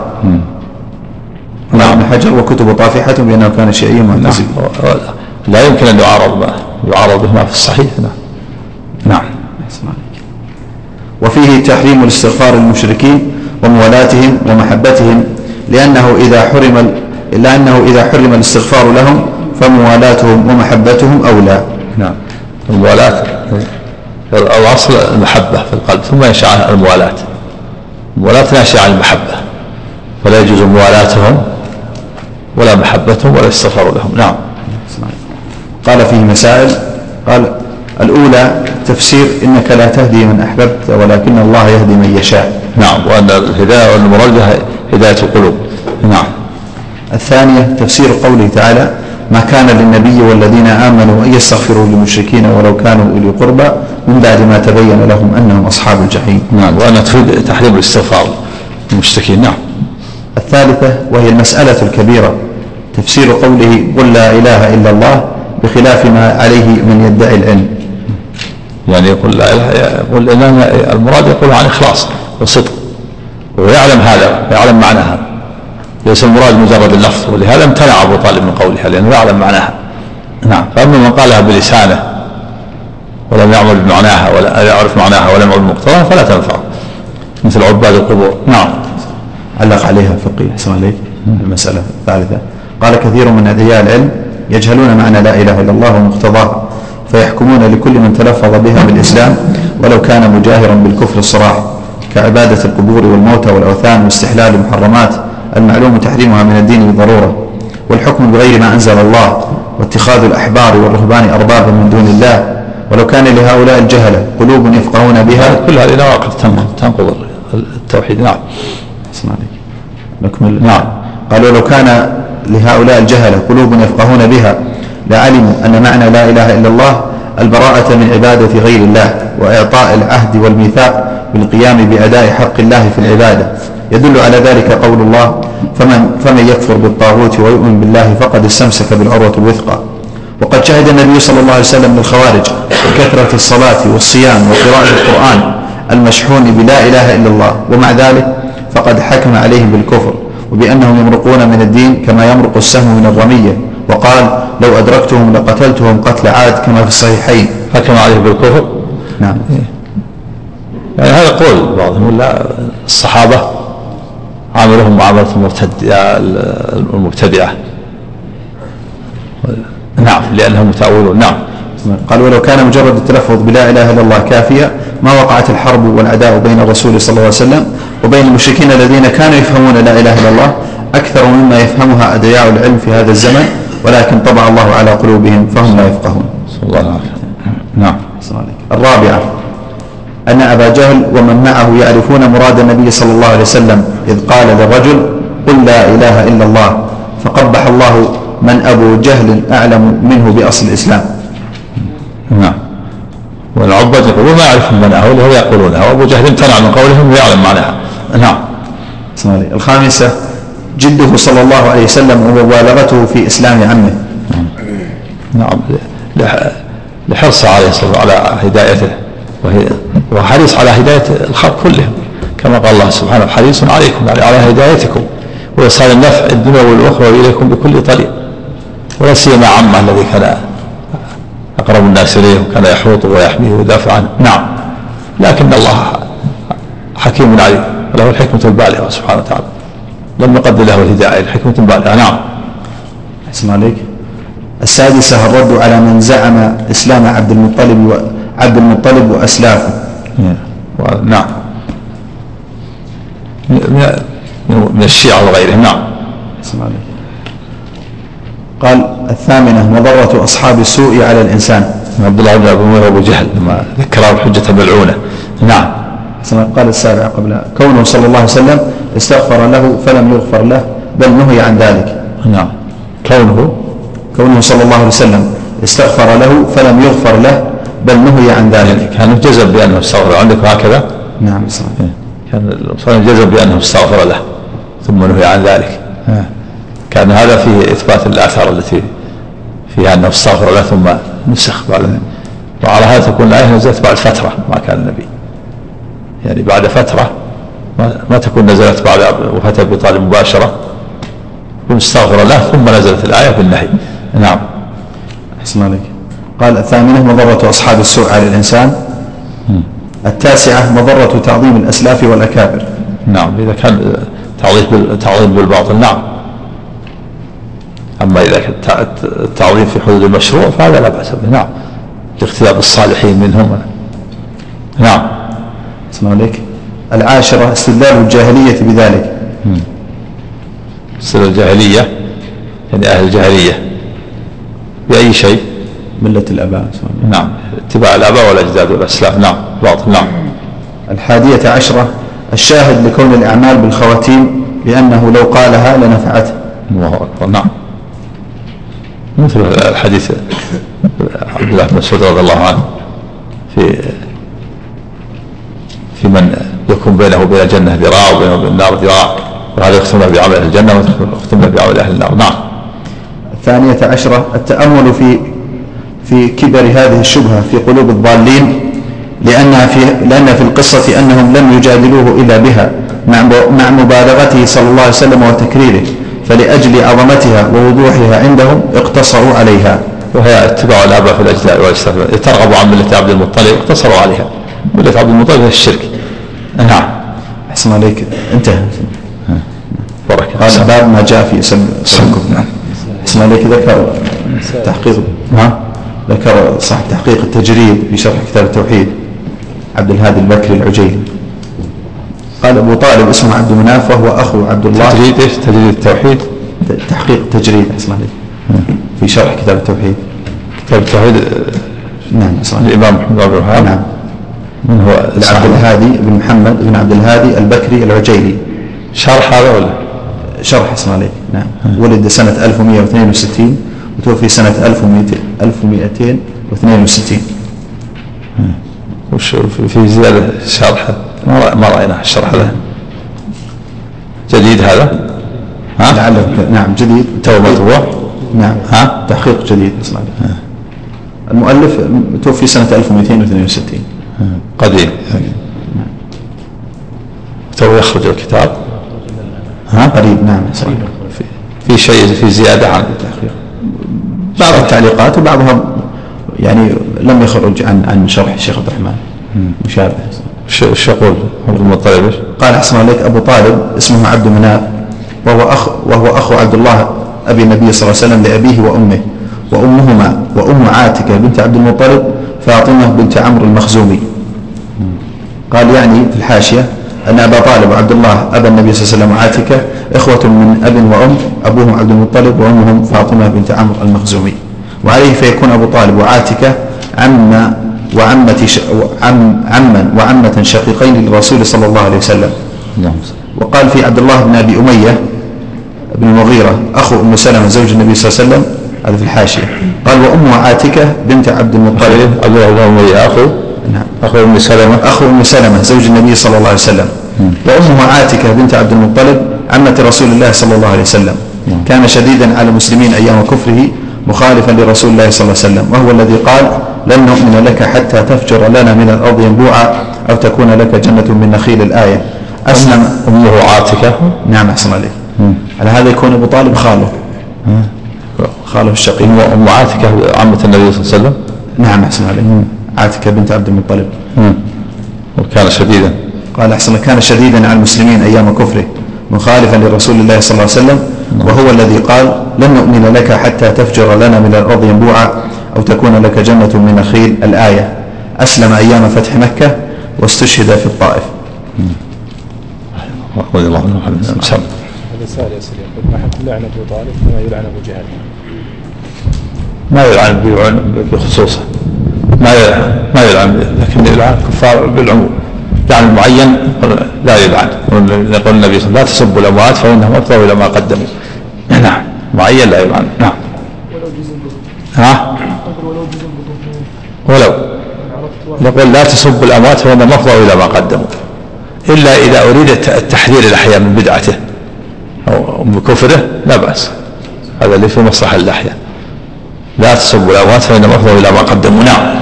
قال ابن حجر وكتبه طافحة بأنه كان شيعيا
نعم.
معتزليا.
و- لا يمكن أن يعارض ما يعارض ما في الصحيح نعم. نعم.
وفيه تحريم الاستغفار للمشركين وموالاتهم ومحبتهم لأنه إذا حرم ال- لأنه إذا حرم الاستغفار لهم فموالاتهم ومحبتهم أولى.
نعم. الموالاة الأصل المحبة في القلب ثم ينشأ الموالاة الموالاة ناشئة عن المحبة فلا يجوز موالاتهم ولا محبتهم ولا الاستغفار لهم. نعم.
قال فيه مسائل. قال الأولى تفسير إنك لا تهدي من أحببت ولكن الله يهدي من يشاء.
نعم. وأن الهداية والمراد بها هداية القلوب. نعم.
الثانية تفسير قوله تعالى ما كان للنبي والذين آمنوا أن يستغفروا للمشركين ولو كانوا أولي قربى من بعد ما تبين لهم أنهم أصحاب الجحيم.
نعم وأن تفيد تحريم الاستغفار للمشركين نعم.
الثالثة وهي المسألة الكبيرة تفسير قوله قل لا إله إلا الله بخلاف ما عليه من يدعي العلم.
يعني يقول لا إله يقول المراد يقول عن إخلاص وصدق ويعلم هذا ويعلم معناها. ليس المراد مجرد اللفظ ولهذا امتنع أبو طالب من قولها لأنه يعلم معناها. نعم فأما من قالها بلسانه ولم يعمل بمعناها ولا يعرف معناها ولم يعمل بمقتضاها فلا تنفع. مثل عباد القبور. نعم.
علق عليها الفقيه أحسن عليك. المسألة الثالثة. قال كثير من أدعياء العلم يجهلون معنى لا إله إلا الله ومقتضاه فيحكمون لكل من تلفظ بها بالإسلام ولو كان مجاهرا بالكفر الصراح كعبادة القبور والموتى والأوثان واستحلال المحرمات المعلوم تحريمها من الدين بضرورة والحكم بغير ما أنزل الله واتخاذ الأحبار والرهبان أربابا من دون الله. ولو كان لهؤلاء الجهلة قلوب يفقهون بها.
كل هذه نواقض تنقض- التوحيد. نعم.
نكمل
نعم.
قالوا لو كان لهؤلاء الجهلة قلوب يفقهون بها لعلموا أن معنى لا إله إلا الله البراءة من عبادة غير الله وإعطاء العهد والميثاق بالقيام بأداء حق الله في العبادة. يدل على ذلك قول الله فمن, فمن يكفر بالطاغوت ويؤمن بالله فقد استمسك بالعروة الوثقى. وقد شهد النبي صلى الله عليه وسلم للخوارج بكثرة الصلاة والصيام وقراءة القرآن المشحون بلا إله إلا الله ومع ذلك فقد حكم عليهم بالكفر وبأنهم يمرقون من الدين كما يمرق السهم من الرمية. وقال لو أدركتهم لقتلتهم قتل عاد كما في الصحيحين.
حكم عليه بالكفر؟
نعم.
يعني هذا قول بعضهم. ولا الصحابة عاملهم معاملة المبتدعة نعم لأنهم متأولون. نعم.
قال ولو كان مجرد التلفظ بلا إله إلا الله كافيا ما وقعت الحرب والعداء بين الرسول صلى الله عليه وسلم وبين المشركين الذين كانوا يفهمون لا إله إلا الله أكثر مما يفهمها أدعياء العلم في هذا الزمن ولكن طبع الله على قلوبهم فهم لا يفقهون.
نسأل الله العافية نعم.
الرابعة. أن أبا جهل ومن معه يعرفون مراد النبي صلى الله عليه وسلم إذ قال للرجل قل لا إله إلا الله. فقبح الله من أبو جهل أعلم منه بأصل الإسلام.
نعم. والعباد يقولون ما يعرفون من هؤلاء هو يقولونها وابو جهل امتنع من قولهم ويعلم معناها. نعم.
الخامسة جده صلى الله عليه وسلم ومبالغته في إسلام عمه.
نعم. لح- لحرصه عليه الصلاة على هدايته وهي وحريص على هداية الخلق كلهم. كما قال الله سبحانه حريص عليكم يعني على هدايتكم. وإيصال النفع الدنيوي والأخروي إليكم بكل طريق. ولا سيما عمة الذي كان أقرب الناس إليه وكان يحوطه ويحميه ويدافع عنه. نعم. لكن الله حكيم عليم. وله الحكمة البالغة سبحانه وتعالى. لم يقدر له الهداية الحكمة البالغة. نعم.
أحسن عليك. السادسة الرد على من زعم إسلام عبد المطلب وعبد المطلب وأسلافه.
نعم. من الشيعة وغيرهم. نعم.
قال الثامنة مضرة أصحاب السوء على الإنسان.
عبد الله بن اميه وأبو جهل لما ذكره الحجه الملعونه نعم.
قال السابع قبل كونه صلى الله عليه وسلم استغفر له فلم يغفر له بل نهي عن ذلك.
نعم. كونه؟
كونه صلى الله عليه وسلم استغفر له فلم يغفر له بل نهي عن ذلك؟
كان جزم بأنه استغفر. عندكم هكذا؟
نعم صحيح.
كان المصنف جزم بأنه استغفر له ثم نهي عن ذلك. كان هذا فيه إثبات الآثار التي فيها أنه استغفر له ثم نسخ بعد. وعلى هذا تكون الآية نزلت بعد فترة ما كان النبي يعني بعد فترة ما, تكون نزلت بعد وفاة أبي طالب مباشرة. يكون استغفر له ثم نزلت الآية بالنهي. نعم.
أحسن عليك. قال الثامنة مضرة أصحاب السوء على الإنسان. التاسعة مضرة تعظيم الأسلاف والأكابر.
نعم إذا كان تعظيم بال- تعظيم بالباطل نعم. أما إذا كان التع- التعظيم في حدود المشروع فهذا لا بأس به نعم. لاختلاف الصالحين منهم. نعم.
أحسن عليك. العاشرة استدلال الجاهلية بذلك.
سر الجاهلية يعني أهل الجاهلية بأي شيء؟
ملة الآباء.
نعم. اتباع الآباء والأجداد والأسلاف نعم. باطل نعم.
الحادية عشرة الشاهد لكون الأعمال بالخواتيم بأنه لو قالها لنفعته.
الله أكبر. نعم. مثل الحديث عبد الله بن مسعود رضي الله عنه في في من يكون بينه وبين الجنة ذراع وبينه وبين النار ذراع وهذا يختم بعمل أهل الجنة ويختم بعمل أهل النار. نعم.
الثانية عشرة التأمل في في كبر هذه الشبهة في قلوب الضالين لأنها في لأن في القصة أنهم لم يجادلوه إلا بها مع مع مبالغته صلى الله عليه وسلم وتكريره فلأجل عظمتها ووضوحها عندهم اقتصروا عليها.
وهي اتباع الآباء في الأجداد والأجداد ترغبوا عن ملة عبد المطلب اقتصروا عليها. ملة عبد المطلب هي الشرك. نعم.
أحسن عليك. انتهى.
بارك
قال باب ما جاء في الكفر نعم. أحسن عليك. ذكر تحقيق ها ذكر صاحب تحقيق التجريد في شرح كتاب التوحيد عبد الهادي البكري العجيلي قال أبو طالب اسمه عبد مناف وهو أخو عبد الله.
تجريد إيش؟ تجريد التوحيد؟
تحقيق التجريد عليك في شرح كتاب التوحيد.
كتاب التوحيد؟
نعم عليك
الإمام محمد عبد الوهاب؟
نعم.
من هو؟
عبد الهادي بن محمد بن عبد الهادي البكري العجيلي.
شرح هذا ولا؟
شرح اسمه عليك نعم. ولد سنة 1162 وتوفي سنة 1200 1262
وش في- زيادة شرح ما رأ- ما رأينا الشرح هذا جديد هذا؟ ها؟
لعله نعم جديد.
تو مطبوع
نعم.
ها؟
تحقيق جديد. عليك المؤلف توفي سنة 1262
قديم. تو يخرج الكتاب؟ ها؟
قريب. نعم صحيح.
في- شيء في زيادة عن
بعض التعليقات وبعضها يعني لم يخرج عن عن شرح الشيخ عبد الرحمن. مشابه.
وش يقول؟ عبد المطلب؟
قال أحسن عليك أبو طالب اسمه عبد مناف وهو أخ وهو أخو عبد الله أبي النبي صلى الله عليه وسلم لأبيه وأمه وأمهما وأم عاتكة بنت عبد المطلب فاطمة بنت عمرو المخزومي. قال يعني في الحاشية أن أبا طالب وعبد الله أبا النبي صلى الله عليه وسلم وعاتكة إخوة من أب وأم أبوهم عبد المطلب وأمهم فاطمة بنت عمرو المخزومي. وعليه فيكون أبو طالب وعاتكة عم وعمة ش... وعم... عما وعمة شقيقين للرسول صلى الله عليه وسلم.
صل
وقال في عبد الله بن أبي أمية بن المغيرة أخو أم سلمة زوج النبي صلى الله عليه وسلم هذا في الحاشية. قال وأمه عاتكة بنت عبد المطلب.
بن أمية أخو.
نعم
أخو أم سلمة.
أخو أم سلمة زوج النبي صلى الله عليه وسلم. وأمه عاتكة بنت عبد المطلب عمة رسول الله صلى الله عليه وسلم. كان شديدا على المسلمين أيام كفره مخالفا لرسول الله صلى الله عليه وسلم. وهو الذي قال لن نؤمن لك حتى تفجر لنا من الأرض ينبوعا أو تكون لك جنة من نخيل الآية. أسلم.
أمه عاتكة؟
نعم أحسن عليك. على هذا يكون أبو طالب خاله. خاله الشقيق
أم أم عاتكة عمة النبي صلى الله عليه وسلم؟
نعم أحسن عليك. عاتكة بنت عبد المطلب.
وكان شديدا.
قال أحسن كان شديدا على المسلمين أيام كفره مخالفا لرسول الله صلى الله عليه وسلم وهو الذي قال لن نؤمن لك حتى تفجر لنا من الأرض ينبوعا أو تكون لك جنة من نخيل. الآية أسلم أيام فتح مكة واستشهد في الطائف.
رضي الله عنه
هذا سؤال يسأل يقول ما حكم لعن أبو طالب؟ كما يلعن ابو جهل
ما يلعن بخصوصه. ما ما يلعن لكن يلعن الكفار بالعموم. لعن معين لا يلعن يقول النبي صلى الله عليه وسلم لا تسبوا الأموات فإنهم افضل إلى ما قدموا. نعم. معين لا يلعن نعم. ها؟ ولو. نقول لا تسبوا الأموات فإنهم افضل إلى ما قدموا. إلا إذا أريد الت- التحذير الأحياء من بدعته أو من كفره لا بأس. هذا اللي في مصلحة الأحياء. لا تسبوا الأموات فإنهم افضل إلى ما قدموا. نعم.